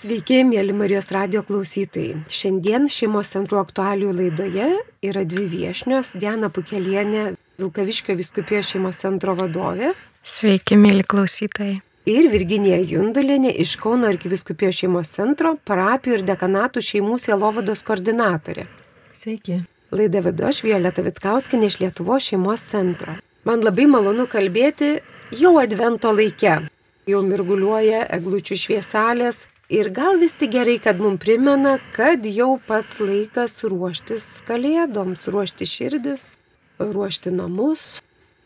Sveiki, mėly Marijos radio klausytojai. Šiandien šeimos centrų aktualių laidoje yra dvi viešnios - Diana Pukelienė, Vilkaviškio viskupijos šeimos centro vadovė. Sveiki, mėly klausytojai. Ir Virginija Jundulinė iš Kauno arkiviskupijos šeimos centro, parapijų ir dekanatų šeimų sielovados koordinatorė. Sveiki. Laidą vedu aš Violeta Vitkauskinė iš Lietuvo šeimos centro. Man labai malonu kalbėti jau advento laike. Jau mirguliuoja eglučių šviesalės, Ir gal vis tik gerai, kad mums primena, kad jau pats laikas ruoštis kalėdoms, ruošti širdis, ruošti namus,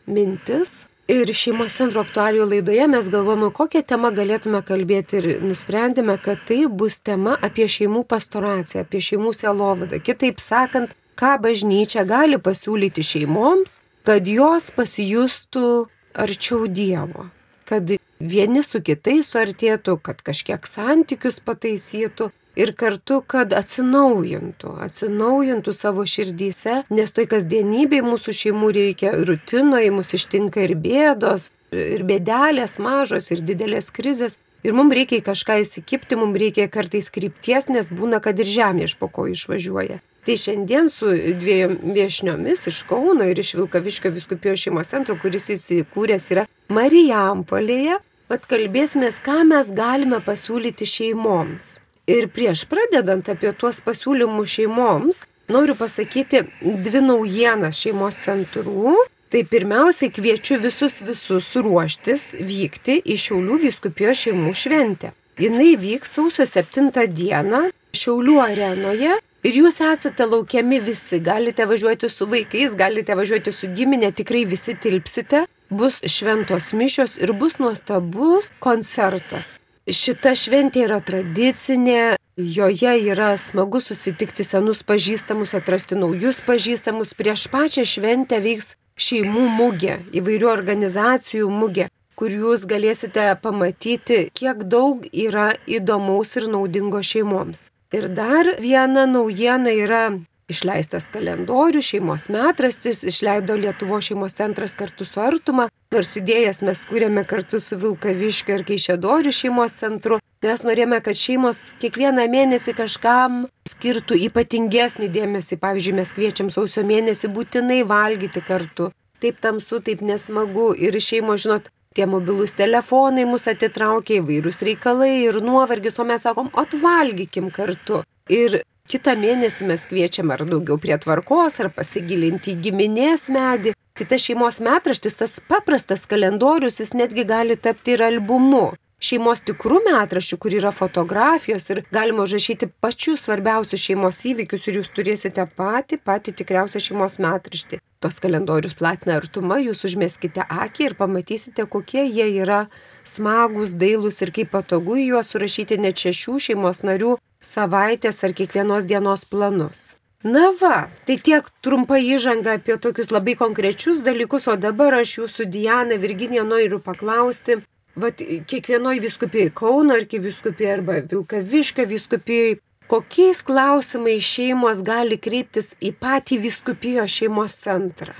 mintis. Ir šeimos centro aktualių laidoje mes galvojame, kokią temą galėtume kalbėti ir nusprendėme, kad tai bus tema apie šeimų pastoraciją, apie šeimų selovadą. Kitaip sakant, ką bažnyčia gali pasiūlyti šeimoms, kad jos pasijustų arčiau Dievo, kad vieni su kitais suartėtų, kad kažkiek santykius pataisytų ir kartu, kad atsinaujintų, atsinaujintų savo širdyse, nes toj kasdienybėje mūsų šeimų reikia rutinoje, mūsų ištinka ir bėdos, ir bėdelės mažos, ir didelės krizės. Ir mums reikia kažką įsikipti, mums reikia kartais krypties, nes būna, kad ir žemė iš po ko išvažiuoja. Tai šiandien su dviem viešniomis iš Kauno ir iš Vilkaviškio viskupijos šeimos centro, kuris įsikūręs yra Marijampolėje, Vat kalbėsime, ką mes galime pasiūlyti šeimoms. Ir prieš pradedant apie tuos pasiūlymus šeimoms, noriu pasakyti dvi naujienas šeimos centrų. Tai pirmiausiai kviečiu visus visus ruoštis vykti į Šiaulių viskupijos šeimų šventę. Jis vyks sausio 7 dieną Šiaulių arenoje ir jūs esate laukiami visi. Galite važiuoti su vaikais, galite važiuoti su giminė, tikrai visi tilpsite bus šventos mišios ir bus nuostabus koncertas. Šita šventė yra tradicinė, joje yra smagu susitikti senus pažįstamus, atrasti naujus pažįstamus. Prieš pačią šventę vyks šeimų mugė, įvairių organizacijų mugė, kur jūs galėsite pamatyti, kiek daug yra įdomaus ir naudingo šeimoms. Ir dar viena naujiena yra Išleistas kalendorius, šeimos metrastis, išleido Lietuvo šeimos centras kartu su Artuma, nors idėjas mes kūrėme kartu su Vilkaviškiu ir Keišėdoriu šeimos centru. Mes norėjome, kad šeimos kiekvieną mėnesį kažkam skirtų ypatingesnį dėmesį. Pavyzdžiui, mes kviečiam sausio mėnesį būtinai valgyti kartu. Taip tamsu, taip nesmagu ir šeimo, žinot, tie mobilūs telefonai mus atitraukia įvairūs reikalai ir nuovargis, o mes sakom, atvalgykim kartu. Ir Kita mėnesį mes kviečiam ar daugiau prie tvarkos, ar pasigilinti į giminės medį. Tai tas šeimos metraštis, tas paprastas kalendorius, jis netgi gali tapti ir albumu. Šeimos tikrų metraščių, kur yra fotografijos ir galima užrašyti pačius svarbiausius šeimos įvykius ir jūs turėsite patį, patį tikriausią šeimos metraštį. Tos kalendorius platina artuma, jūs užmeskite akį ir pamatysite, kokie jie yra smagus, dailus ir kaip patogu juos surašyti net šešių šeimos narių savaitės ar kiekvienos dienos planus. Na va, tai tiek trumpa įžanga apie tokius labai konkrečius dalykus, o dabar aš jūsų Diana Virginija noriu paklausti, Vat kiekvienoje viskupijoje Kauno arkiviskupijoje arba Vilkaviškio viskupijoje, kokiais klausimais šeimos gali kreiptis į patį viskupijos šeimos centrą.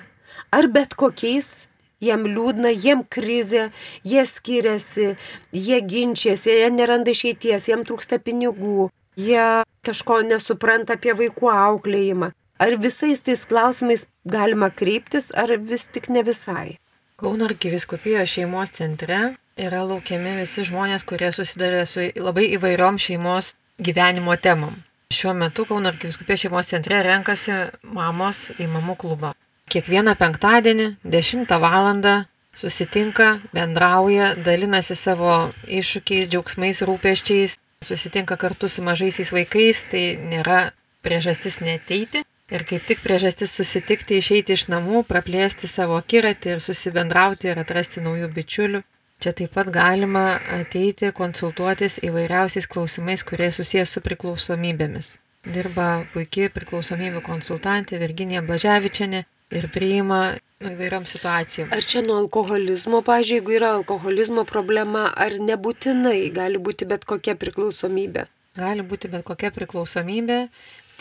Ar bet kokiais jiem liūdna, jiem krizė, jie skiriasi, jie ginčiasi, jie neranda išeities, jiem trūksta pinigų, jie kažko nesupranta apie vaikų auklėjimą. Ar visais tais klausimais galima kreiptis, ar vis tik ne visai? Kauno arkiviskupijos šeimos centre yra laukiami visi žmonės, kurie susidarė su labai įvairiom šeimos gyvenimo temom. Šiuo metu Kauno arkiviskupijos šeimos centre renkasi mamos į mamų klubą. Kiekvieną penktadienį 10 val. susitinka, bendrauja, dalinasi savo iššūkiais, džiaugsmais, rūpeščiais, susitinka kartu su mažaisiais vaikais, tai nėra priežastis neteiti. Ir kaip tik priežastis susitikti, išeiti iš namų, praplėsti savo akiratį ir susibendrauti ir atrasti naujų bičiulių. Čia taip pat galima ateiti konsultuotis įvairiausiais klausimais, kurie susijęs su priklausomybėmis. Dirba puikiai priklausomybių konsultantė Virginija Blaževičianė ir priima įvairiom situacijom. Ar čia nuo alkoholizmo, pažiūrėjau, jeigu yra alkoholizmo problema, ar nebūtinai gali būti bet kokia priklausomybė? Gali būti bet kokia priklausomybė,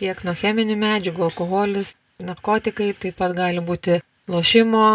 tiek nuo cheminių medžiagų, alkoholis, narkotikai, taip pat gali būti lošimo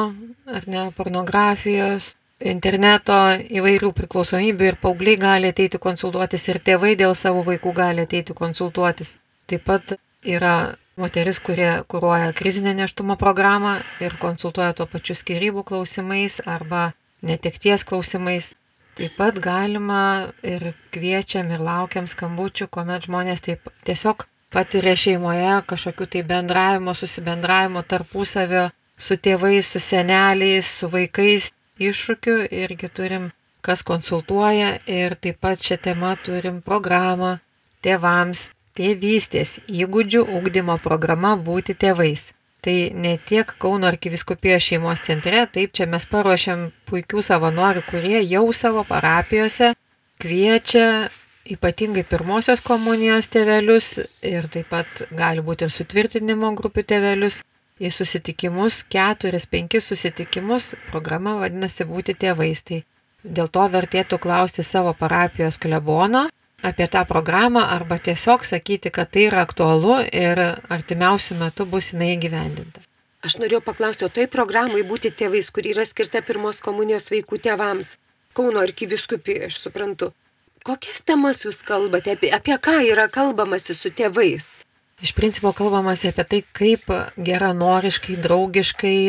ar ne pornografijos, interneto įvairių priklausomybių ir paaugliai gali ateiti konsultuotis ir tėvai dėl savo vaikų gali ateiti konsultuotis. Taip pat yra moteris, kurie kūruoja krizinę neštumo programą ir konsultuoja tuo pačiu skirybų klausimais arba netekties klausimais. Taip pat galima ir kviečiam ir laukiam skambučių, kuomet žmonės taip tiesiog patiria šeimoje kažkokiu tai bendravimo, susibendravimo tarpusavio su tėvais, su seneliais, su vaikais iššūkių irgi turim, kas konsultuoja ir taip pat šią temą turim programą tėvams, tėvystės įgūdžių ugdymo programa būti tėvais. Tai ne tiek Kauno arkiviskupijos šeimos centre, taip čia mes paruošiam puikių savanorių, kurie jau savo parapijose kviečia ypatingai pirmosios komunijos tėvelius ir taip pat gali būti ir sutvirtinimo grupių tėvelius į susitikimus, keturis, penkis susitikimus, programa vadinasi būti tėvais. Tai dėl to vertėtų klausti savo parapijos klebono apie tą programą arba tiesiog sakyti, kad tai yra aktualu ir artimiausių metų bus jinai įgyvendinta. Aš norėjau paklausti, o tai programai būti tėvais, kuri yra skirta pirmos komunijos vaikų tėvams, Kauno arkiviskupijoje, aš suprantu. Kokias temas jūs kalbate, apie, apie ką yra kalbamasi su tėvais? Iš principo kalbamas apie tai, kaip geranoriškai, draugiškai,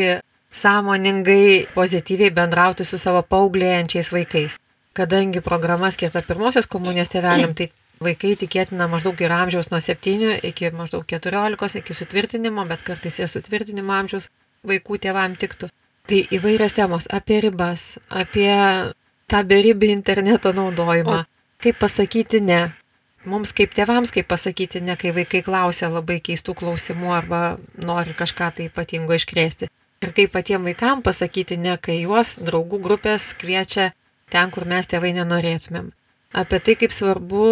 sąmoningai, pozityviai bendrauti su savo paauglėjančiais vaikais. Kadangi programa skirta pirmosios komunijos tėveliam, tai vaikai tikėtina maždaug ir amžiaus nuo 7 iki maždaug 14, iki sutvirtinimo, bet kartais ir sutvirtinimo amžiaus vaikų tėvam tiktų. Tai įvairios temos apie ribas, apie tą beribį interneto naudojimą, o... kaip pasakyti ne, Mums kaip tėvams, kaip pasakyti, ne kai vaikai klausia labai keistų klausimų arba nori kažką tai ypatingo iškrėsti. Ir kaip patiems vaikams pasakyti, ne kai juos draugų grupės kviečia ten, kur mes tėvai nenorėtumėm. Apie tai, kaip svarbu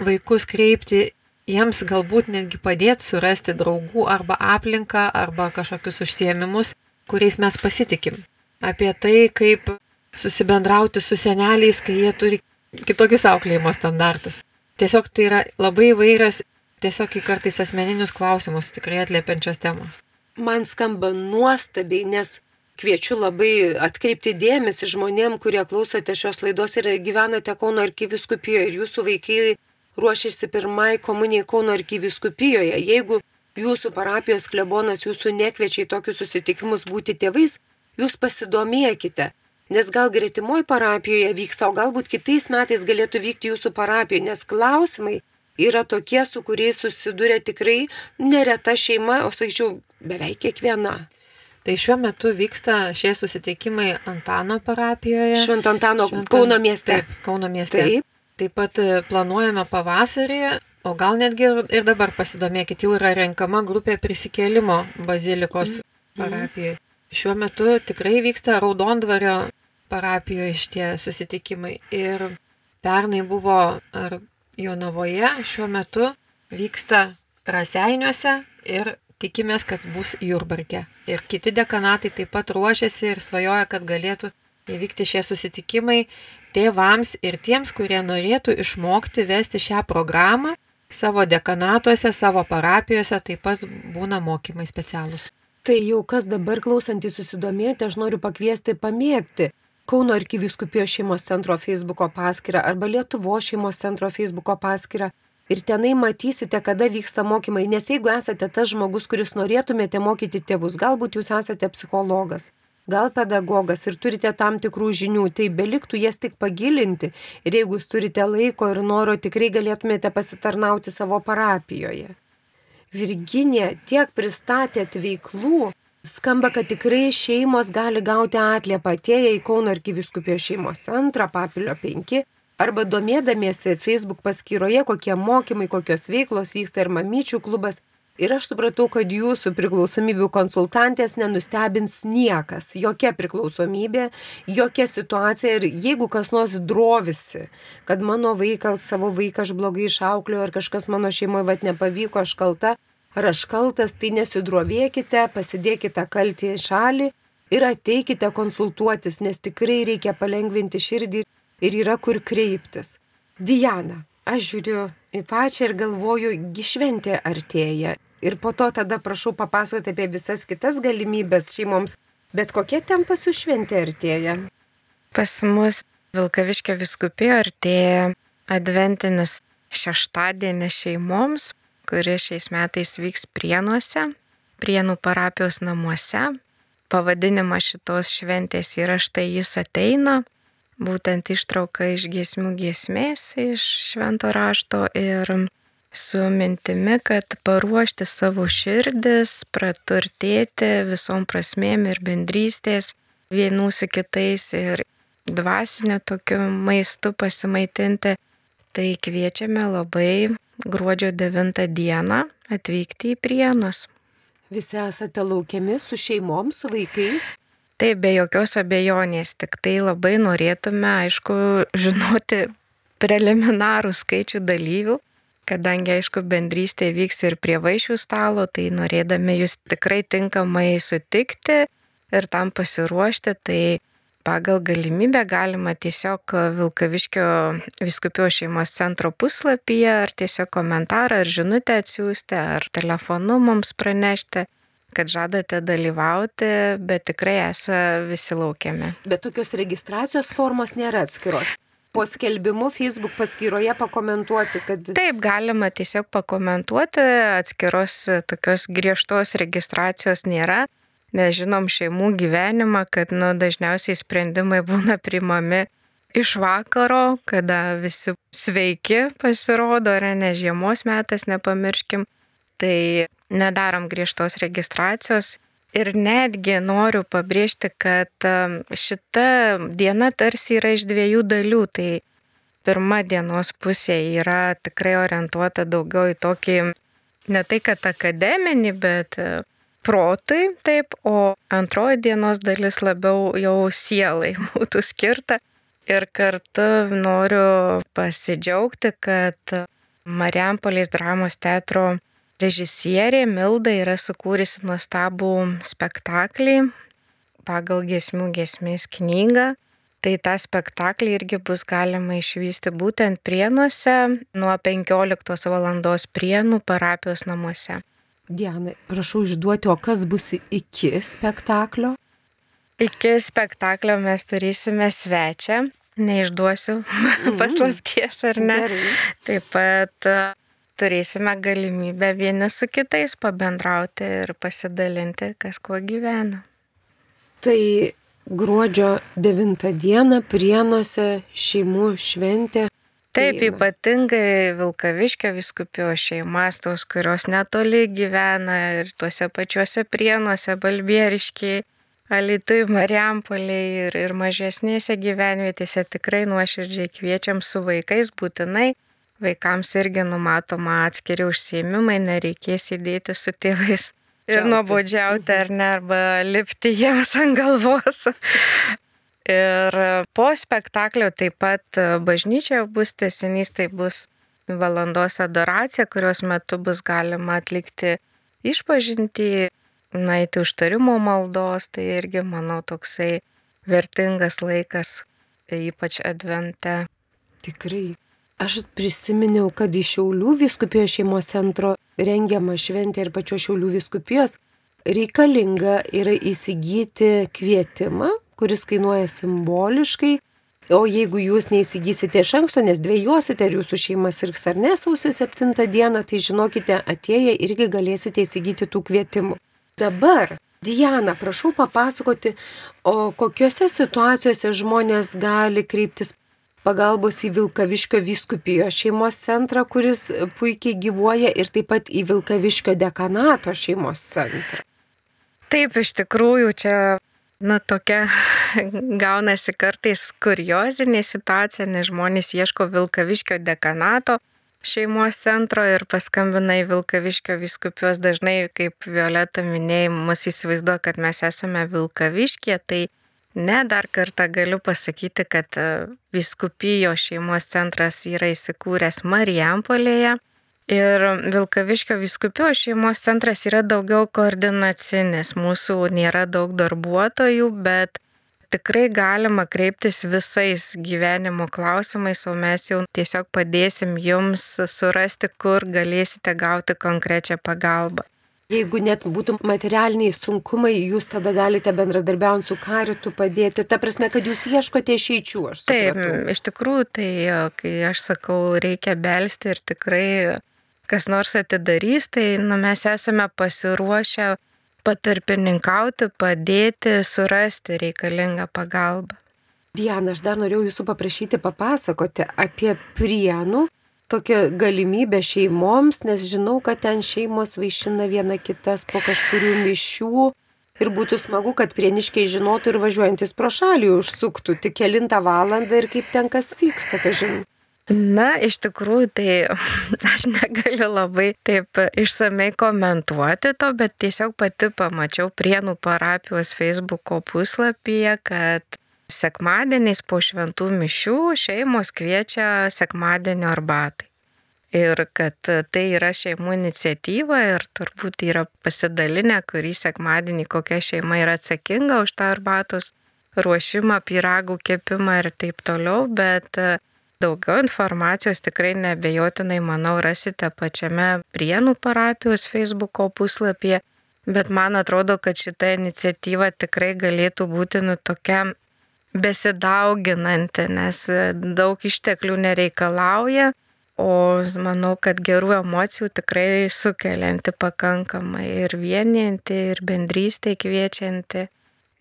vaikus kreipti, jiems galbūt netgi padėti surasti draugų arba aplinką arba kažkokius užsiemimus, kuriais mes pasitikim. Apie tai, kaip susibendrauti su seneliais, kai jie turi kitokius auklėjimo standartus. Tiesiog tai yra labai įvairios, tiesiog į kartais asmeninius klausimus tikrai atliepiančios temos. Man skamba nuostabiai, nes kviečiu labai atkreipti dėmesį žmonėm, kurie klausote šios laidos ir gyvenate Kauno arkiviskupijoje ir jūsų vaikai ruošiasi pirmai komunijai Kauno arkiviskupijoje. Jeigu jūsų parapijos klebonas jūsų nekviečia į tokius susitikimus būti tėvais, jūs pasidomėkite, nes gal gretimoj parapijoje vyksta, o galbūt kitais metais galėtų vykti jūsų parapijoje, nes klausimai yra tokie, su kuriais susiduria tikrai nereta šeima, o sakyčiau, beveik kiekviena. Tai šiuo metu vyksta šie susitikimai Antano parapijoje. Švento Antano Švento... Kauno mieste. Taip, Kauno mieste. Taip. Taip pat e, planuojame pavasarį, o gal netgi ir dabar pasidomėkit, jau yra renkama grupė prisikėlimo bazilikos mm. parapijoje. Šiuo metu tikrai vyksta Raudondvario parapijoje šitie susitikimai. Ir pernai buvo ar Jonavoje, šiuo metu vyksta Raseiniuose ir tikimės, kad bus Jurbarke. Ir kiti dekanatai taip pat ruošiasi ir svajoja, kad galėtų įvykti šie susitikimai tėvams ir tiems, kurie norėtų išmokti vesti šią programą savo dekanatuose, savo parapijose, taip pat būna mokymai specialūs. Tai jau kas dabar klausantys susidomėti, aš noriu pakviesti pamėgti Kauno arkiviskupijos šeimos centro Facebook'o paskyrą arba Lietuvo šeimos centro Facebook'o paskyrą. Ir tenai matysite, kada vyksta mokymai, nes jeigu esate tas žmogus, kuris norėtumėte mokyti tėvus, galbūt jūs esate psichologas, gal pedagogas ir turite tam tikrų žinių, tai beliktų jas tik pagilinti ir jeigu jūs turite laiko ir noro, tikrai galėtumėte pasitarnauti savo parapijoje. Virginija tiek pristatėt veiklų, Skamba, kad tikrai šeimos gali gauti atliepą atėję į Kauno arkiviskupijos šeimos centrą, papilio 5, arba domėdamiesi Facebook paskyroje, kokie mokymai, kokios veiklos vyksta ir mamyčių klubas. Ir aš supratau, kad jūsų priklausomybių konsultantės nenustebins niekas, jokia priklausomybė, jokia situacija. Ir jeigu kas nors drovisi, kad mano vaikas, savo vaiką aš blogai išauklėjau ar kažkas mano šeimoje vad nepavyko, aš kalta, ar aš kaltas, tai nesidrovėkite, pasidėkite kaltį į šalį ir ateikite konsultuotis, nes tikrai reikia palengvinti širdį ir yra kur kreiptis. Diana, aš žiūriu į pačią ir galvoju, gišventė artėja. Ir po to tada prašau papasakoti apie visas kitas galimybės šeimoms. Bet kokia ten pas jūs šventė artėja? Pas mus Vilkaviškio viskupijo artėja adventinis šeštadienis šeimoms, kuris šiais metais vyks Prienuose, Prienų parapijos namuose. Pavadinimas šitos šventės yra štai jis ateina, būtent ištrauka iš giesmių giesmės iš švento rašto ir su mintimi, kad paruošti savo širdis, praturtėti visom prasmėm ir bendrystės vienų su kitais ir dvasinio tokiu maistu pasimaitinti, tai kviečiame labai gruodžio 9 dieną atvykti į Prienus. Visi esate laukiami su šeimom, su vaikais? Taip, be jokios abejonės, tik tai labai norėtume, aišku, žinoti preliminarų skaičių dalyvių, kadangi, aišku, bendrystė vyks ir prie vaišių stalo, tai norėdami jūs tikrai tinkamai sutikti ir tam pasiruošti, tai pagal galimybę galima tiesiog Vilkaviškio viskupio šeimos centro puslapyje ar tiesiog komentarą ar žinutę atsiųsti ar telefonu mums pranešti kad žadate dalyvauti, bet tikrai esame visi laukiami. Bet tokios registracijos formos nėra atskiros. Po skelbimu Facebook paskyroje pakomentuoti, kad... Taip, galima tiesiog pakomentuoti, atskiros tokios griežtos registracijos nėra nežinom šeimų gyvenimą, kad nu, dažniausiai sprendimai būna primami iš vakaro, kada visi sveiki pasirodo, ar ne žiemos metas, nepamirškim. Tai nedarom griežtos registracijos. Ir netgi noriu pabrėžti, kad šita diena tarsi yra iš dviejų dalių. Tai pirma dienos pusė yra tikrai orientuota daugiau į tokį, ne tai kad akademinį, bet protui, taip, o antroji dienos dalis labiau jau sielai būtų skirta. Ir kartu noriu pasidžiaugti, kad Mariampolės dramos teatro režisierė Milda yra sukūrusi nuostabų spektaklį pagal gesmių gesmės knygą. Tai tą spektaklį irgi bus galima išvysti būtent Prienuose nuo 15 val. Prienų parapijos namuose. Diana, prašau išduoti, o kas bus iki spektaklio? Iki spektaklio mes turėsime svečią, neišduosiu mm. paslapties ar ne. Gerai. Taip pat turėsime galimybę vieni su kitais pabendrauti ir pasidalinti, kas kuo gyvena. Tai gruodžio 9 dieną Prienuose šeimų šventė Taip, ypatingai Vilkaviškio viskupijos šeimas, tos, kurios netoli gyvena ir tuose pačiuose prienuose, balbieriškiai, Alitui, Mariampoliai ir, ir mažesnėse gyvenvietėse tikrai nuoširdžiai kviečiam su vaikais būtinai. Vaikams irgi numatoma atskiri užsiemimai, nereikės įdėti su tėvais ir nuobodžiauti ar ne, arba lipti jiems ant galvos. Ir po spektaklio taip pat bažnyčioje bus tesinys, tai bus valandos adoracija, kurios metu bus galima atlikti išpažinti, nueiti užtarimo maldos, tai irgi, manau, toksai vertingas laikas, ypač advente. Tikrai. Aš prisiminiau, kad iš Šiaulių viskupijos šeimos centro rengiama šventė ir pačios Šiaulių viskupijos reikalinga yra įsigyti kvietimą kuris kainuoja simboliškai. O jeigu jūs neįsigysite iš anksto, nes dvėjosite, ar jūsų šeima sirgs ar ne sausio 7 dieną, tai žinokite, atėję irgi galėsite įsigyti tų kvietimų. Dabar, Diana, prašau papasakoti, o kokiuose situacijose žmonės gali kreiptis pagalbos į Vilkaviškio vyskupijos šeimos centrą, kuris puikiai gyvuoja, ir taip pat į Vilkaviškio dekanato šeimos centrą. Taip, iš tikrųjų, čia Na, tokia gaunasi kartais kuriozinė situacija, nes žmonės ieško Vilkaviškio dekanato šeimos centro ir paskambina į Vilkaviškio viskupijos dažnai, kaip Violeta minėjai, mus įsivaizduoja, kad mes esame Vilkaviškė, tai ne, dar kartą galiu pasakyti, kad e, viskupijo šeimos centras yra įsikūręs Marijampolėje Ir Vilkaviškio viskupijos šeimos centras yra daugiau koordinacinis, mūsų nėra daug darbuotojų, bet tikrai galima kreiptis visais gyvenimo klausimais, o mes jau tiesiog padėsim jums surasti, kur galėsite gauti konkrečią pagalbą. Jeigu net būtų materialiniai sunkumai, jūs tada galite bendradarbiaujant su karitu padėti. Ta prasme, kad jūs ieškote išeičių. Taip, iš tikrųjų, tai kai aš sakau, reikia belsti ir tikrai kas nors atidarys, tai nu, mes esame pasiruošę patarpininkauti, padėti, surasti reikalingą pagalbą. Diana, aš dar norėjau jūsų paprašyti papasakoti apie prienų tokią galimybę šeimoms, nes žinau, kad ten šeimos vaišina viena kitas po kažkurių mišių. Ir būtų smagu, kad prieniškiai žinotų ir važiuojantis pro šalį užsuktų tik kilintą valandą ir kaip ten kas vyksta, kažin. Na, iš tikrųjų, tai aš negaliu labai taip išsamei komentuoti to, bet tiesiog pati pamačiau Prienų parapijos Facebook'o puslapyje, kad sekmadieniais po šventų mišių šeimos kviečia sekmadienio arbatai. Ir kad tai yra šeimų iniciatyva ir turbūt yra pasidalinę, kurį sekmadienį kokia šeima yra atsakinga už tą arbatos ruošimą, pyragų kepimą ir taip toliau, bet daugiau informacijos tikrai nebejotinai, manau, rasite pačiame Prienų parapijos Facebook'o puslapyje, bet man atrodo, kad šita iniciatyva tikrai galėtų būti nu tokia besidauginanti, nes daug išteklių nereikalauja, o manau, kad gerų emocijų tikrai sukelianti pakankamai ir vienianti, ir bendrystė kviečianti.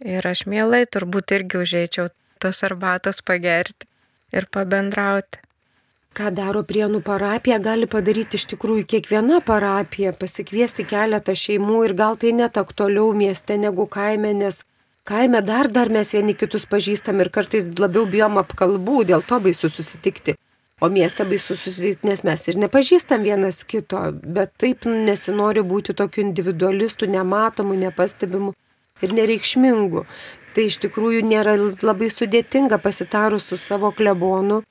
Ir aš mielai turbūt irgi užėčiau tos arbatos pagerti ir pabendrauti. Ką daro Prienų parapija, gali padaryti iš tikrųjų kiekviena parapija, pasikviesti keletą šeimų ir gal tai net aktualiau mieste negu kaime, nes Kaime dar dar mes vieni kitus pažįstam ir kartais labiau bijom apkalbų, dėl to baisu susitikti. O mieste baisu susitikti, nes mes ir nepažįstam vienas kito, bet taip nesinori būti tokiu individualistu, nematomu, nepastebimu ir nereikšmingu. Tai iš tikrųjų nėra labai sudėtinga pasitarus su savo klebonu.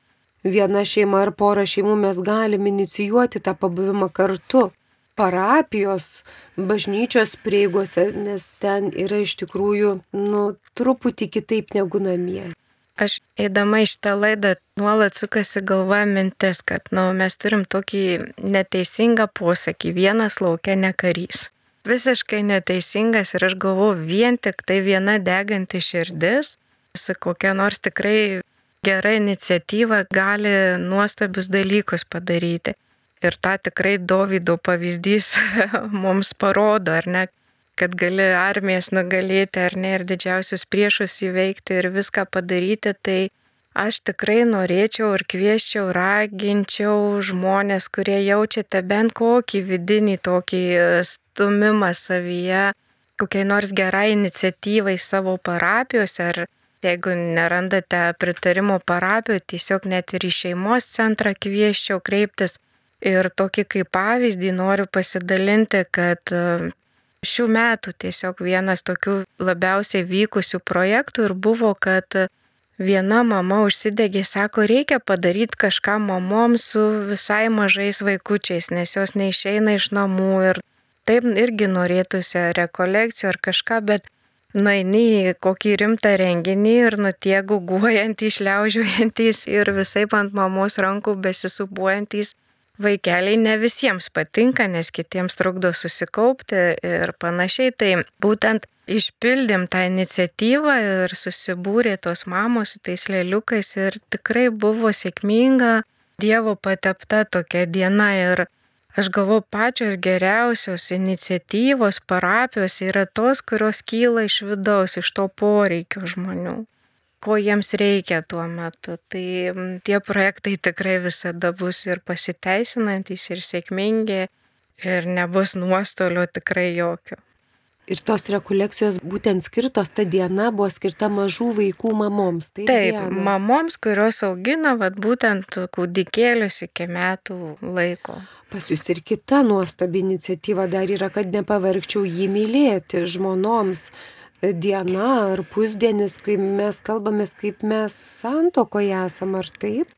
Viena šeima ar pora šeimų mes galim inicijuoti tą pabuvimą kartu parapijos, bažnyčios prieigose, nes ten yra iš tikrųjų, nu, truputį kitaip negu namie. Aš eidama iš tą laidą nuolat sukasi galva mintis, kad nu, mes turim tokį neteisingą posakį, vienas laukia ne karys. Visiškai neteisingas ir aš galvoju, vien tik tai viena deganti širdis su kokia nors tikrai gera iniciatyva gali nuostabius dalykus padaryti. Ir tą tikrai Davido pavyzdys mums parodo, ar ne, kad gali armijas nugalėti, ar ne, ir didžiausius priešus įveikti ir viską padaryti, tai aš tikrai norėčiau ir kvieščiau, raginčiau žmonės, kurie jaučiate bent kokį vidinį tokį stumimą savyje, kokiai nors gerai iniciatyvai savo parapijose, ar jeigu nerandate pritarimo parapijoje, tiesiog net ir į šeimos centrą kvieščiau kreiptis Ir tokį kaip pavyzdį noriu pasidalinti, kad e, šių metų tiesiog vienas tokių labiausiai vykusių projektų ir buvo, kad viena mama užsidegė, sako, reikia padaryti kažką mamoms su visai mažais vaikučiais, nes jos neišeina iš namų ir taip irgi norėtųsi rekolekcijų ar kažką, bet nueini į kokį rimtą renginį ir nutie guguojantys, šliaužiuojantys ir visai ant mamos rankų besisubuojantys vaikeliai ne visiems patinka, nes kitiems trukdo susikaupti ir panašiai. Tai būtent išpildėm tą iniciatyvą ir susibūrė tos mamos su tais lėliukais ir tikrai buvo sėkminga Dievo patepta tokia diena ir aš galvoju, pačios geriausios iniciatyvos parapijos yra tos, kurios kyla iš vidaus, iš to poreikio žmonių ko jiems reikia tuo metu. Tai tie projektai tikrai visada bus ir pasiteisinantis, ir sėkmingi, ir nebus nuostolio tikrai jokio. Ir tos rekolekcijos būtent skirtos, ta diena buvo skirta mažų vaikų mamoms. Tai Taip, diena. mamoms, kurios augina vat, būtent kūdikėlius iki metų laiko. Pas jūs ir kita nuostabi iniciatyva dar yra, kad nepavargčiau jį mylėti žmonoms diena ar pusdienis, kai mes kalbamės, kaip mes santokoje esam, ar taip?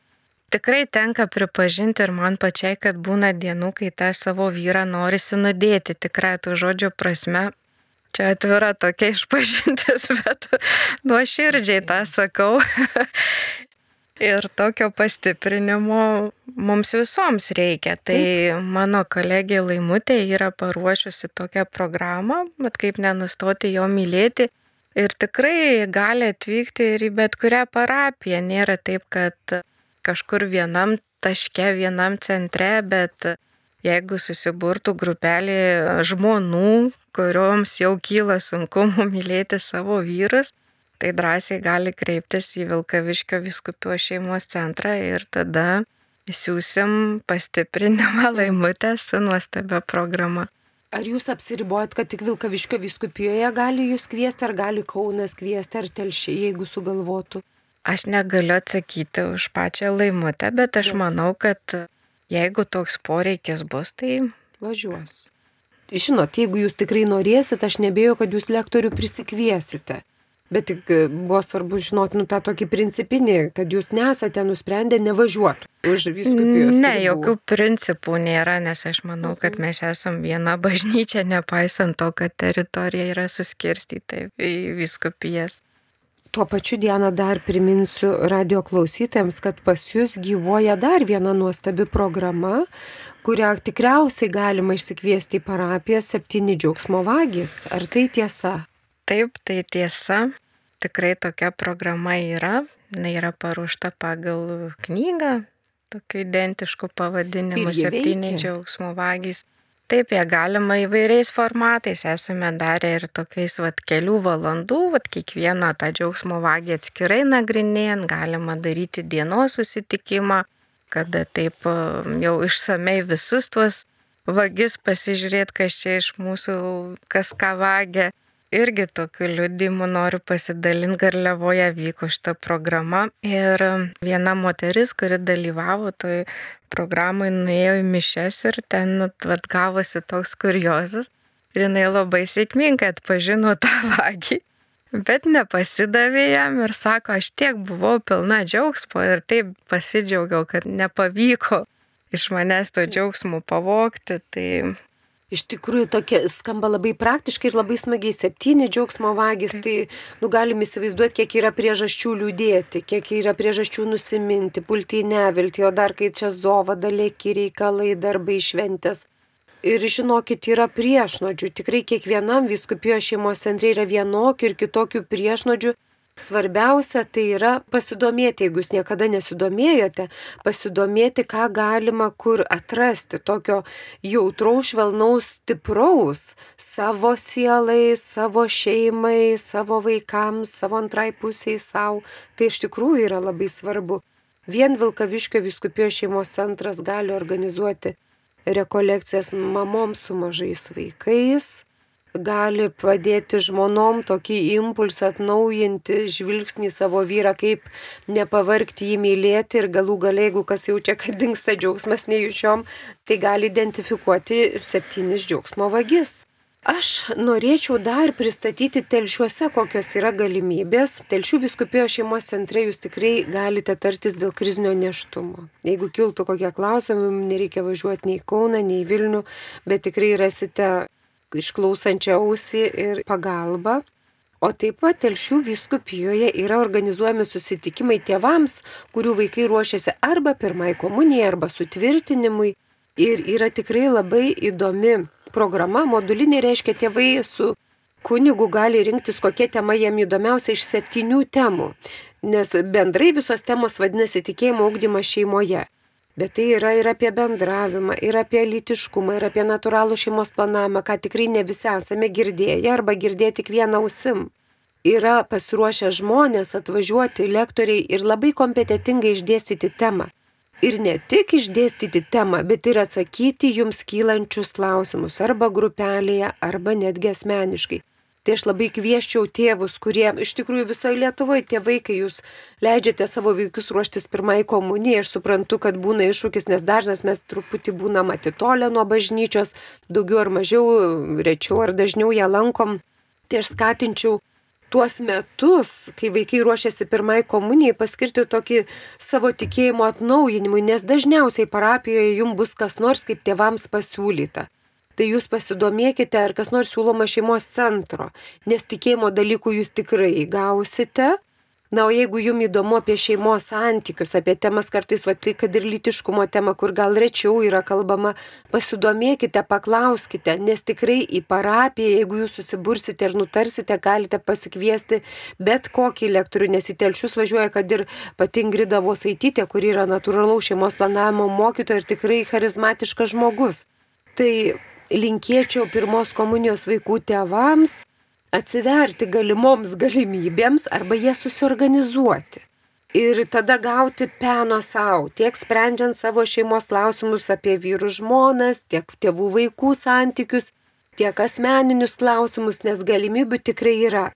Tikrai tenka pripažinti ir man pačiai, kad būna dienų, kai tą savo vyrą norisi nudėti, tikrai tų žodžių prasme. Čia atvira tokia išpažintis, bet nuoširdžiai tą sakau. Ir tokio pastiprinimo mums visoms reikia. Tai Taip. mano kolegė Laimutė yra paruošusi tokią programą, bet kaip nenustoti jo mylėti. Ir tikrai gali atvykti ir į bet kurią parapiją. Nėra taip, kad kažkur vienam taške, vienam centre, bet jeigu susiburtų grupelė žmonų, kurioms jau kyla sunkumų mylėti savo vyrus, tai drąsiai gali kreiptis į Vilkaviškio viskupio šeimos centrą ir tada siūsim pastiprinimą laimutę su nuostabia programa. Ar jūs apsiribojat, kad tik Vilkaviškio viskupijoje gali jūs kviesti, ar gali Kaunas kviesti, ar telšiai, jeigu sugalvotų? Aš negaliu atsakyti už pačią laimutę, bet aš manau, kad jeigu toks poreikis bus, tai važiuos. Žinot, jeigu jūs tikrai norėsit, aš nebėjau, kad jūs lektorių prisikviesite. Bet tik e, buvo svarbu žinoti, nu, tą tokį principinį, kad jūs nesate nusprendę nevažiuoti už viskupijos. Ne, ribų. jokių principų nėra, nes aš manau, kad mhm. mes esam viena bažnyčia, nepaisant to, kad teritorija yra suskirstyta į viskupijas. Tuo pačiu dieną dar priminsiu radio klausytojams, kad pas jūs gyvoja dar viena nuostabi programa, kurią tikriausiai galima išsikviesti į parapiją septyni džiaugsmo vagys. Ar tai tiesa? Taip, tai tiesa. Tikrai tokia programa yra. Jis yra paruošta pagal knygą, tokiu identišku pavadinimu Septyni džiaugsmo vagys. Taip, jie galima įvairiais formatais. Esame darę ir tokiais vat, kelių valandų, vat, kiekvieną tą džiaugsmo vagį atskirai nagrinėjant, galima daryti dienos susitikimą, kada taip jau išsamei visus tuos vagis pasižiūrėti, kas čia iš mūsų, kas ką vagia irgi tokiu liudimu noriu pasidalinti, Garliavoje vyko šita programa ir viena moteris, kuri dalyvavo toj programai, nuėjo į mišes ir ten vat, gavosi toks kuriozas. Ir jinai labai sėkmingai atpažino tą vagį, bet nepasidavė jam ir sako, aš tiek buvau pilna džiaugsmo ir taip pasidžiaugiau, kad nepavyko iš manęs to džiaugsmo pavokti. Tai Iš tikrųjų, tokia skamba labai praktiškai ir labai smagiai. Septyni džiaugsmo vagys, tai nu, galim įsivaizduoti, kiek yra priežasčių liūdėti, kiek yra priežasčių nusiminti, pulti į neviltį, o dar kai čia zova, dalėki reikalai, darbai šventės. Ir žinokit, yra priešnodžių. Tikrai kiekvienam viskupijos šeimos centre yra vienokių ir kitokių priešnodžių Svarbiausia tai yra pasidomėti, jeigu jūs niekada nesidomėjote, pasidomėti, ką galima kur atrasti, tokio jautraus, švelnaus, stipraus savo sielai, savo šeimai, savo vaikams, savo antrai pusiai savo. Tai iš tikrųjų yra labai svarbu. Vien Vilkaviškio viskupijos šeimos centras gali organizuoti rekolekcijas mamoms su mažais vaikais, gali padėti žmonom tokį impulsą atnaujinti žvilgsnį savo vyrą, kaip nepavargti jį mylėti ir galų galiai, jeigu kas jaučia, kad dinksta džiaugsmas nejučiom, tai gali identifikuoti septynis džiaugsmo vagis. Aš norėčiau dar pristatyti telšiuose, kokios yra galimybės. Telšių viskupijos šeimos centre jūs tikrai galite tartis dėl krizinio neštumo. Jeigu kiltų kokie klausimai, nereikia važiuoti nei į Kauną, nei į Vilnių, bet tikrai rasite išklausančią ausį ir pagalbą. O taip pat Telšių viskupijoje yra organizuojami susitikimai tėvams, kurių vaikai ruošiasi arba pirmai komunijai, arba sutvirtinimui. Ir yra tikrai labai įdomi programa, modulinė reiškia tėvai su kunigu gali rinktis, kokia tema jam įdomiausia iš septynių temų. Nes bendrai visos temos vadinasi tikėjimo augdymas šeimoje. Bet tai yra ir apie bendravimą, ir apie litiškumą, ir apie natūralų šeimos planavimą, ką tikrai ne visi esame girdėję arba girdėję tik vieną ausim. Yra pasiruošę žmonės atvažiuoti, lektoriai ir labai kompetitingai išdėstyti temą. Ir ne tik išdėstyti temą, bet ir atsakyti jums kylančius klausimus arba grupelėje, arba netgi asmeniškai. Tai aš labai kvieščiau tėvus, kurie iš tikrųjų visoje Lietuvoje tėvai, kai jūs leidžiate savo vaikus ruoštis pirmai komunijai, aš suprantu, kad būna iššūkis, nes dažnas mes truputį būnam atitolę nuo bažnyčios, daugiau ar mažiau, rečiau ar dažniau ją lankom. Tai aš skatinčiau tuos metus, kai vaikai ruošiasi pirmai komunijai, paskirti tokį savo tikėjimo atnaujinimui, nes dažniausiai parapijoje jums bus kas nors kaip tėvams pasiūlyta tai jūs pasidomėkite, ar kas nors siūloma šeimos centro, nes tikėjimo dalykų jūs tikrai gausite. Na, o jeigu jums įdomu apie šeimos santykius, apie temas kartais, va, tai kad ir litiškumo tema, kur gal rečiau yra kalbama, pasidomėkite, paklauskite, nes tikrai į parapiją, jeigu jūs susibursite ir nutarsite, galite pasikviesti bet kokį lektorių, nes į telšius važiuoja, kad ir pati Ingrida Vosaitytė, kuri yra natūralaus šeimos planavimo mokytoja ir tikrai charizmatiškas žmogus. Tai linkėčiau pirmos komunijos vaikų tėvams atsiverti galimoms galimybėms arba jas susiorganizuoti. Ir tada gauti peno savo, tiek sprendžiant savo šeimos klausimus apie vyrų žmonas, tiek tėvų vaikų santykius, tiek asmeninius klausimus, nes galimybių tikrai yra.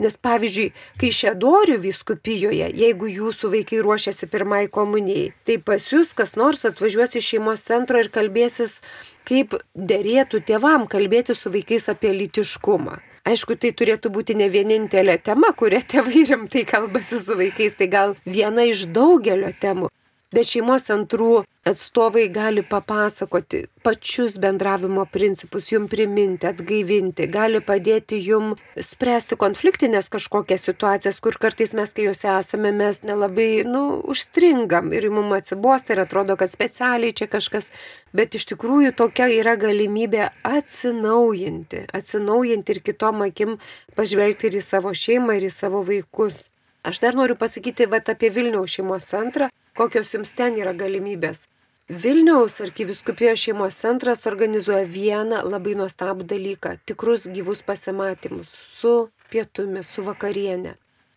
Nes pavyzdžiui, kai Šedorių viskupijoje, jeigu jūsų vaikai ruošiasi pirmai komunijai, tai pas jūs kas nors atvažiuos iš šeimos centro ir kalbėsis, kaip dėrėtų tėvam kalbėti su vaikais apie litiškumą. Aišku, tai turėtų būti ne vienintelė tema, kuria tėvai rimtai kalbasi su vaikais, tai gal viena iš daugelio temų. Bet šeimos centrų atstovai gali papasakoti pačius bendravimo principus, jum priminti, atgaivinti, gali padėti jum spręsti konfliktinės kažkokias situacijas, kur kartais mes, kai juose esame, mes nelabai, nu, užstringam ir mums atsibosta ir atrodo, kad specialiai čia kažkas, bet iš tikrųjų tokia yra galimybė atsinaujinti, atsinaujinti ir kitom akim pažvelgti ir į savo šeimą, ir į savo vaikus. Aš dar noriu pasakyti vat, apie Vilniaus šeimos centrą, kokios jums ten yra galimybės. Vilniaus arkiviskupijos šeimos centras organizuoja vieną labai nuostabų dalyką - tikrus gyvus pasimatymus su pietumis, su vakarienė.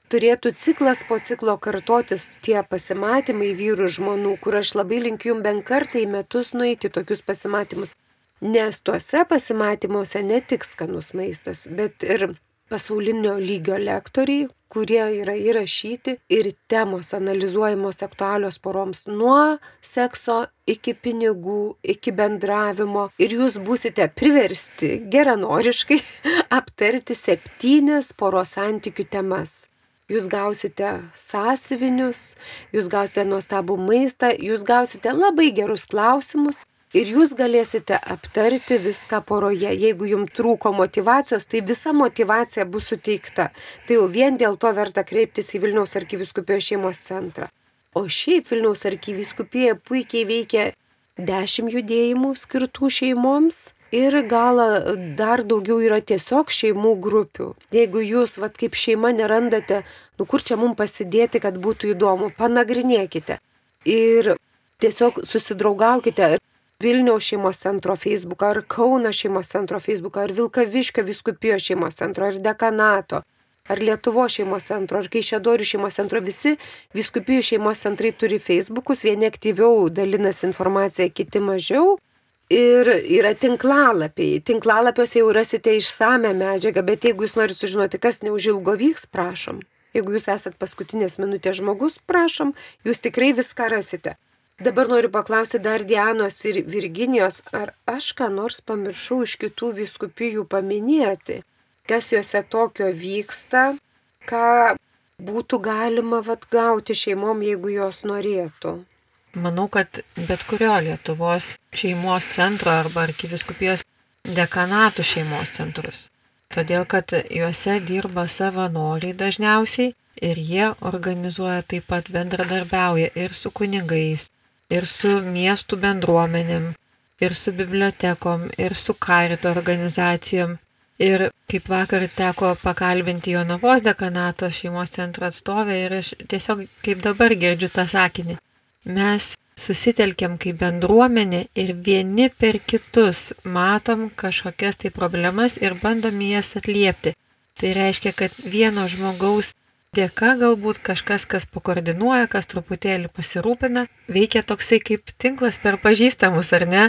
Turėtų ciklas po ciklo kartotis tie pasimatymai vyrų žmonių, kur aš labai linkiu jums bent kartą į metus nueiti tokius pasimatymus. Nes tuose pasimatymuose ne tik skanus maistas, bet ir pasaulinio lygio lektoriai, kurie yra įrašyti ir temos analizuojamos aktualios poroms nuo sekso iki pinigų, iki bendravimo. Ir jūs būsite priversti geranoriškai aptarti septynes poros santykių temas. Jūs gausite sąsivinius, jūs gausite nuostabų maistą, jūs gausite labai gerus klausimus ir jūs galėsite aptarti viską poroje. Jeigu jums trūko motivacijos, tai visa motivacija bus suteikta. Tai jau vien dėl to verta kreiptis į Vilniaus arkiviskupijos šeimos centrą. O šiaip Vilniaus arkiviskupija puikiai veikia dešimt judėjimų skirtų šeimoms. Ir gal dar daugiau yra tiesiog šeimų grupių. Jeigu jūs, vad kaip šeima, nerandate, nu kur čia mums pasidėti, kad būtų įdomu, panagrinėkite. Ir tiesiog susidraugaukite. Vilniaus šeimos centro Facebooką, ar Kauno šeimos centro Facebooką, ar Vilkaviškio viskupijos šeimos centro, ar dekanato, ar Lietuvo šeimos centro, ar Kaišėdorių šeimos centro. Visi viskupijų šeimos centrai turi Facebookus, vieni aktyviau dalinasi informaciją, kiti mažiau. Ir yra tinklalapiai. Tinklalapiuose jau rasite išsame medžiagą, bet jeigu jūs norite sužinoti, kas neužilgo vyks, prašom. Jeigu jūs esat paskutinės minutės žmogus, prašom, jūs tikrai viską rasite. Dabar noriu paklausti dar Dianos ir Virginijos, ar aš ką nors pamiršau iš kitų viskupijų paminėti, kas juose tokio vyksta, ką būtų galima vat, gauti šeimom, jeigu jos norėtų. Manau, kad bet kurio Lietuvos šeimos centro arba arkiviskupijos dekanatų šeimos centrus. Todėl, kad juose dirba savanoriai dažniausiai ir jie organizuoja taip pat bendradarbiauja ir su kunigais, ir su miestų bendruomenėm, ir su bibliotekom, ir su karito organizacijom. Ir kaip vakar teko pakalbinti Jonavos dekanato šeimos centro atstovę ir aš tiesiog kaip dabar girdžiu tą sakinį. Mes susitelkiam kaip bendruomenė ir vieni per kitus matom kažkokias tai problemas ir bandom jas atliepti. Tai reiškia, kad vieno žmogaus dėka galbūt kažkas, kas pakoordinuoja, kas truputėlį pasirūpina, veikia toksai kaip tinklas per pažįstamus, ar ne?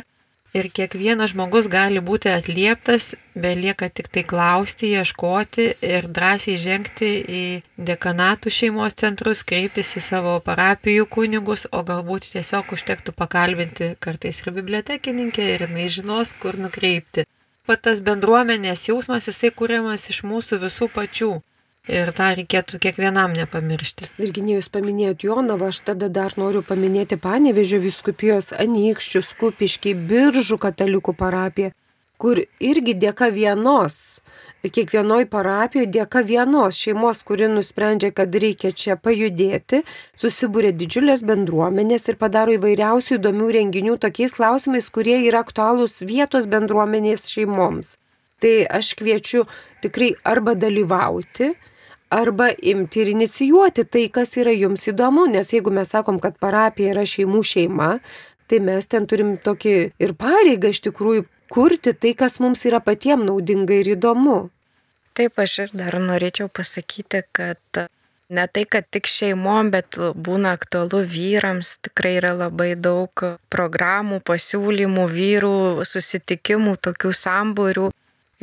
Ir kiekvienas žmogus gali būti atlieptas, belieka tik tai klausti, ieškoti ir drąsiai žengti į dekanatų šeimos centrus, kreiptis į savo parapijų kunigus, o galbūt tiesiog užtektų pakalbinti kartais ir bibliotekininkę ir jinai žinos, kur nukreipti. Pat tas bendruomenės jausmas jisai kūriamas iš mūsų visų pačių. Ir tą reikėtų kiekvienam nepamiršti. Virginijai, jūs paminėjot Jonavą, aš tada dar noriu paminėti Panevežio viskupijos Anykščių, Skupiškiai, Biržų katalikų parapiją, kur irgi dėka vienos kiekvienoj parapijoje dėka vienos šeimos, kuri nusprendžia, kad reikia čia pajudėti, susibūrė didžiulės bendruomenės ir padaro įvairiausių įdomių renginių tokiais klausimais, kurie yra aktualūs vietos bendruomenės šeimoms. Tai aš kviečiu tikrai arba dalyvauti, arba imti ir inicijuoti tai, kas yra jums įdomu, nes jeigu mes sakom, kad parapija yra šeimų šeima, tai mes ten turim tokį ir pareigą iš tikrųjų kurti tai, kas mums yra patiems naudinga ir įdomu. Taip, aš ir dar norėčiau pasakyti, kad ne tai, kad tik šeimom, bet būna aktualu vyrams, tikrai yra labai daug programų, pasiūlymų, vyrų, susitikimų, tokių sambūrių.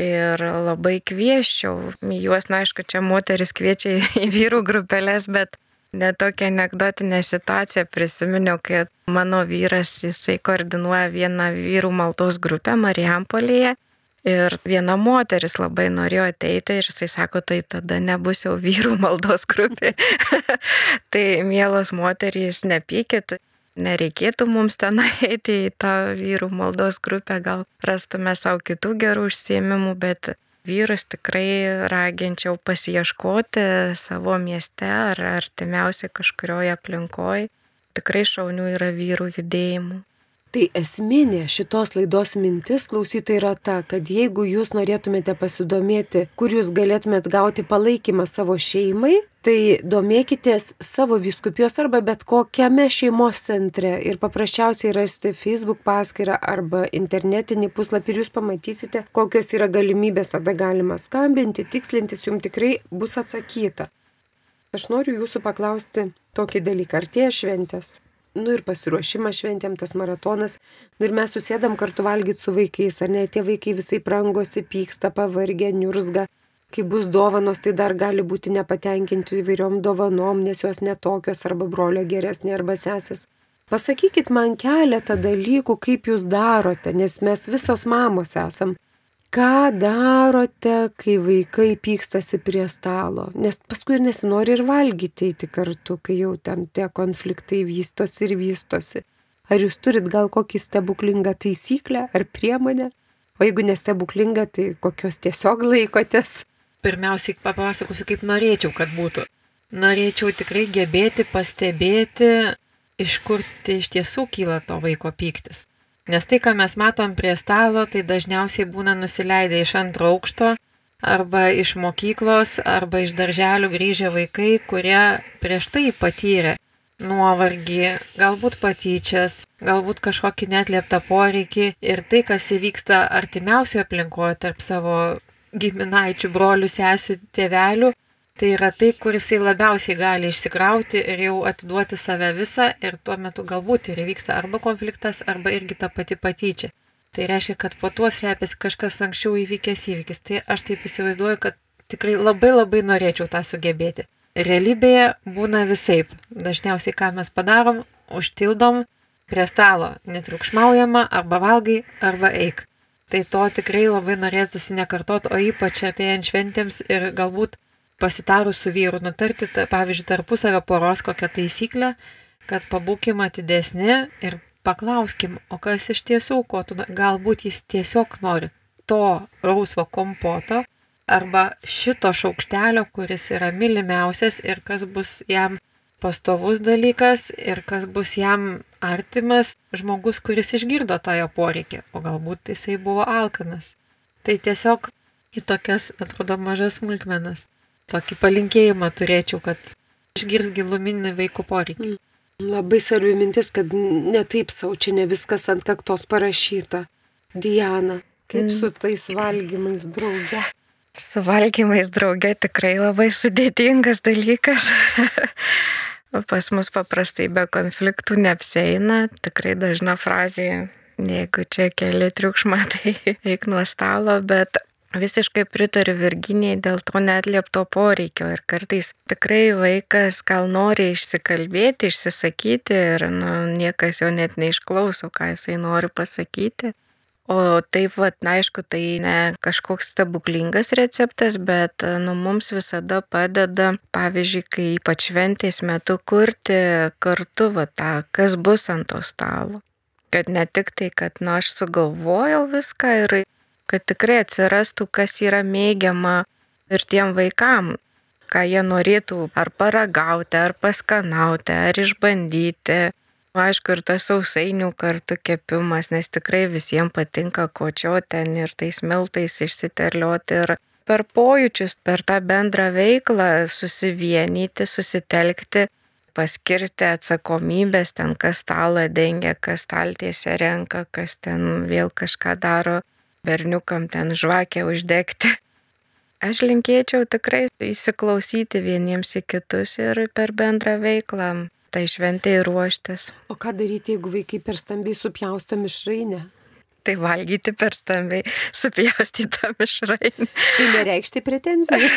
Ir labai kvieščiau, juos, na, aišku, čia moteris kviečia į vyrų grupelės, bet netokia anegdotinė situacija. Prisiminiau, kad mano vyras, jisai koordinuoja vieną vyrų maldos grupę Marijampolėje Ir viena moteris labai norėjo ateiti ir jisai sako, tai tada nebus jau vyrų maldos grupė. tai mielos moterys, nepykit, nereikėtų mums ten eiti į tą vyrų maldos grupę, gal rastume savo kitų gerų užsiemimų, bet vyrus tikrai raginčiau pasieškoti savo mieste ar artimiausiai kažkurioje aplinkoje. Tikrai šaunių yra vyrų judėjimų. Tai esminė šitos laidos mintis klausytojai yra ta, kad jeigu jūs norėtumėte pasidomėti, kur jūs galėtumėte gauti palaikymą savo šeimai, tai domėkitės savo viskupijos arba bet kokiame šeimos centre ir paprasčiausiai rasti Facebook paskyrą arba internetinį puslapį ir jūs pamatysite, kokios yra galimybės, tada galima skambinti, tikslintis, jums tikrai bus atsakyta. Aš noriu jūsų paklausti tokį dalyką, artėja šventės nu ir pasiruošimas šventėm, tas maratonas, nu ir mes susėdam kartu valgyti su vaikais, ar ne, tie vaikai visai prangosi, pyksta, pavargę, niurzga. Kai bus dovanos, tai dar gali būti nepatenkinti įvairiom dovanom, nes jos netokios arba brolio geresnė arba sesės. Pasakykit man keletą dalykų, kaip jūs darote, nes mes visos mamos esam ką darote, kai vaikai pykstasi prie stalo, nes paskui ir nesinori ir valgyti eiti kartu, kai jau ten tie konfliktai vystosi ir vystosi. Ar jūs turit gal kokį stebuklingą taisyklę ar priemonę? O jeigu nestebuklinga, tai kokios tiesiog laikotės? Pirmiausiai papasakosiu, kaip norėčiau, kad būtų. Norėčiau tikrai gebėti pastebėti, iš kur tai iš tiesų kyla to vaiko pyktis. Nes tai, ką mes matom prie stalo, tai dažniausiai būna nusileidę iš antro aukšto arba iš mokyklos arba iš darželių grįžę vaikai, kurie prieš tai patyrė nuovargį, galbūt patyčias, galbūt kažkokį netlieptą poreikį ir tai, kas įvyksta artimiausioje aplinkoje tarp savo giminaičių, brolių, sesių, tėvelių, tai yra tai, kur jisai labiausiai gali išsikrauti ir jau atiduoti save visą ir tuo metu galbūt ir įvyksta arba konfliktas, arba irgi ta pati patyčia. Tai reiškia, kad po tuo slepiasi kažkas anksčiau įvykęs įvykis. Tai aš taip įsivaizduoju, kad tikrai labai labai norėčiau tą sugebėti. Realybėje būna visai. Dažniausiai, ką mes padarom, užtildom prie stalo, netriukšmaujama, arba valgai, arba eik. Tai to tikrai labai norėtųsi nekartot, o ypač artėjant šventėms ir galbūt pasitarus su vyru, nutarti, ta, pavyzdžiui, tarpusavio poros kokią taisyklę, kad pabūkim atidesni ir paklauskim, o kas iš tiesų, ko tu, galbūt jis tiesiog nori to rausvo kompoto arba šito šaukštelio, kuris yra mylimiausias ir kas bus jam pastovus dalykas ir kas bus jam artimas žmogus, kuris išgirdo tą jo poreikį, o galbūt jisai buvo alkanas. Tai tiesiog į tokias, atrodo, mažas smulkmenas tokį palinkėjimą turėčiau, kad išgirs giluminį vaikų poreikį. Mm. Labai svarbi mintis, kad netaip savo čia ne viskas ant kaktos parašyta. Diana, kaip mm. su tais valgymais drauge? Su valgymais drauge tikrai labai sudėtingas dalykas. Pas mus paprastai be konfliktų neapseina, tikrai dažna frazė, jeigu čia keli triukšmą, tai eik nuo stalo, bet Visiškai pritariu Virginijai dėl to netliepto poreikio ir kartais tikrai vaikas gal nori išsikalbėti, išsisakyti ir nu, niekas jo net neišklauso, ką jisai nori pasakyti. O taip, va, na, aišku, tai ne kažkoks stebuklingas receptas, bet nu, mums visada padeda, pavyzdžiui, kai ypač šventės metu kurti kartu va, tą, kas bus ant to stalo. Kad ne tik tai, kad, na, aš sugalvojau viską ir kad tikrai atsirastų, kas yra mėgiama ir tiem vaikam, ką jie norėtų ar paragauti, ar paskanauti, ar išbandyti. Aišku, ir tas sausainių kartu kepimas, nes tikrai visiems patinka kočio ten ir tais miltais išsiterlioti ir per pojūčius, per tą bendrą veiklą susivienyti, susitelkti, paskirti atsakomybės, ten kas stalą dengia, kas staltiese renka, kas ten vėl kažką daro, berniukam ten žvakę uždegti. Aš linkėčiau tikrai įsiklausyti vieniems į kitus ir per bendrą veiklą tai šventai ruoštis. O ką daryti, jeigu vaikai per stambiai supjausto mišrainę? Tai valgyti per stambiai supjaustytą mišrainį. Tai nereikšti pretenzijų.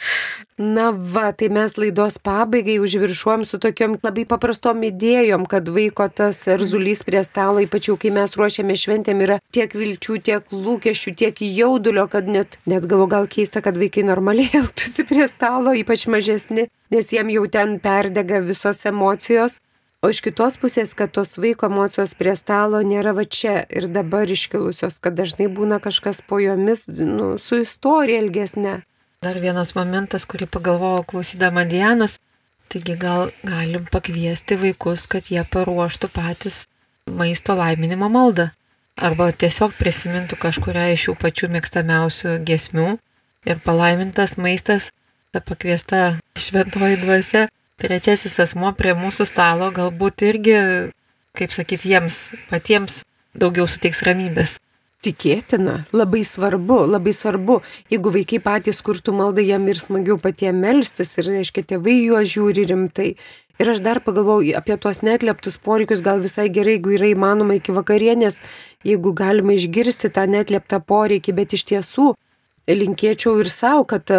Na va, tai mes laidos pabaigai užviršuom su tokiom labai paprastom idėjom, kad vaiko tas erzulys prie stalo, ypač jau kai mes ruošiame šventėm, yra tiek vilčių, tiek lūkesčių, tiek jaudulio, kad net, net galvo gal keista, kad vaikai normaliai elgtųsi prie stalo, ypač mažesni, nes jiem jau ten perdega visos emocijos. O iš kitos pusės, kad tos vaiko emocijos prie stalo nėra va čia ir dabar iškilusios, kad dažnai būna kažkas po jomis nu, su istorija ilgesnė. Dar vienas momentas, kurį pagalvojau klausydama Dianos, taigi gal galim pakviesti vaikus, kad jie paruoštų patys maisto laiminimo maldą. Arba tiesiog prisimintų kažkuria iš jų pačių mėgstamiausių gesmių ir palaimintas maistas, ta pakviesta šventoji dvasia trečiasis asmo prie mūsų stalo galbūt irgi, kaip sakyti, jiems patiems daugiau suteiks ramybės. Tikėtina, labai svarbu, labai svarbu, jeigu vaikai patys kurtų maldą, jam ir smagiau patiems melstis ir, reiškia, tėvai juos žiūri rimtai. Ir aš dar pagalvojau apie tuos netleptus poreikius, gal visai gerai, jeigu yra įmanoma iki vakarienės, jeigu galima išgirsti tą netleptą poreikį, bet iš tiesų linkėčiau ir savo, kad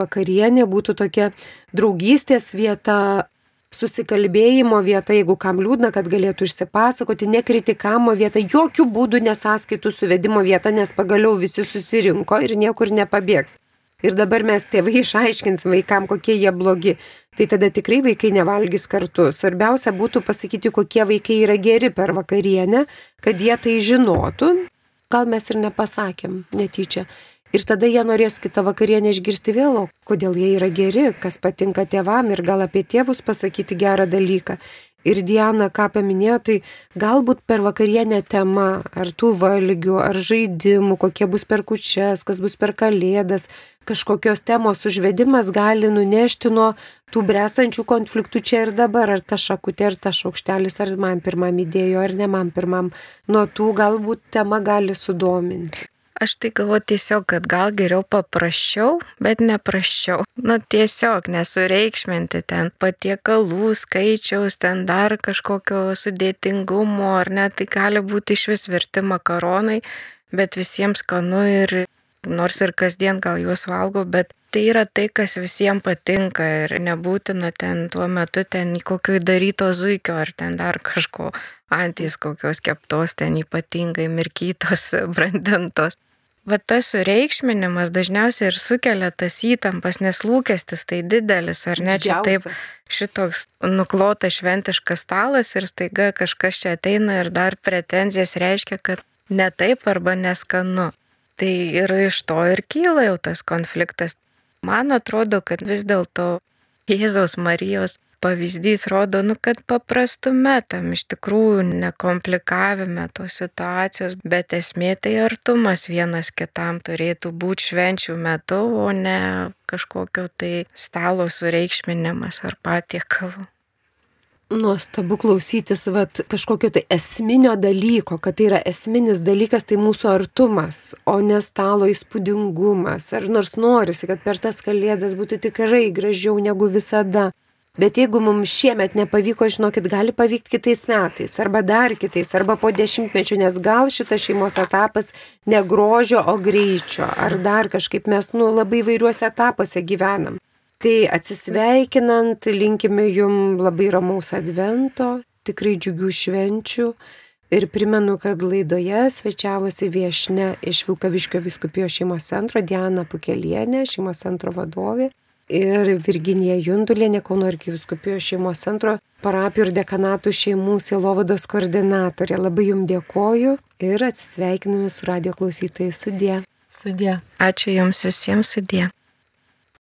vakarienė būtų tokia draugystės vieta, susikalbėjimo vieta, jeigu kam liūdna, kad galėtų išsipasakoti, nekritikamo vieta, jokių būdų nesaskaitų suvedimo vieta, nes pagaliau visi susirinko ir niekur nepabėgs. Ir dabar mes tėvai išaiškinsim vaikam, kokie jie blogi. Tai tada tikrai vaikai nevalgys kartu. Svarbiausia būtų pasakyti, kokie vaikai yra geri per vakarienę, kad jie tai žinotų. Gal mes ir nepasakėm netyčia. Ir tada jie norės kitą vakarienę išgirsti vėl, kodėl jie yra geri, kas patinka tėvam ir gal apie tėvus pasakyti gerą dalyką. Ir Diana, ką paminėjo, tai galbūt per vakarienę tema, ar tų valgių, ar žaidimų, kokie bus per kučias, kas bus per kalėdas, kažkokios temos užvedimas gali nunešti nuo tų bresančių konfliktų čia ir dabar, ar ta šakutė, ar ta šaukštelis, ar man pirmam įdėjo, ar ne man pirmam. Nuo tų galbūt tema gali sudominti. Aš tai galvoju tiesiog, kad gal geriau paprasčiau, bet neprasčiau. Na tiesiog nesureikšminti ten patiekalų skaičiaus, ten dar kažkokio sudėtingumo, ar ne, tai gali būti iš vis virti makaronai, bet visiems skanu ir nors ir kasdien gal juos valgo, bet tai yra tai, kas visiems patinka ir nebūtina ten tuo metu ten kokio daryto zuikio ar ten dar kažko antys kokios keptos, ten ypatingai mirkytos, brandintos. Va tas sureikšminimas dažniausiai ir sukelia tas įtampas, nes lūkestis tai didelis, ar ne? Čia taip šitoks nuklotas šventiškas stalas ir staiga kažkas čia ateina ir dar pretenzijas reiškia, kad ne taip arba neskanu. Tai ir iš to ir kyla jau tas konfliktas. Man atrodo, kad vis dėlto Jėzaus Marijos pavyzdys rodo, nu, kad paprastume tam iš tikrųjų nekomplikavime tos situacijos, bet esmė tai artumas vienas kitam turėtų būti švenčių metu, o ne kažkokio tai stalo sureikšminimas ar patiekalų. Nuostabu klausytis vat, kažkokio tai esminio dalyko, kad tai yra esminis dalykas, tai mūsų artumas, o ne stalo įspūdingumas. Ar nors norisi, kad per tas kalėdas būtų tikrai gražiau negu visada. Bet jeigu mums šiemet nepavyko, žinokit, gali pavykti kitais metais, arba dar kitais, arba po dešimtmečių, nes gal šitas šeimos etapas ne grožio, o greičio, ar dar kažkaip mes nu, labai vairiuose etapuose gyvenam. Tai atsisveikinant, linkime jum labai ramaus advento, tikrai džiugių švenčių. Ir primenu, kad laidoje svečiavosi viešne iš Vilkaviškio viskupijos šeimos centro Diana Pukelienė, šeimos centro vadovė ir Virginija Jundulienė, Kauno arkiviskupijos šeimos centro parapijų ir dekanatų šeimų sielovados koordinatorė. Labai jums dėkoju ir atsisveikiname su radio klausytojai sudė. Sudė. Ačiū Jums visiems sudė.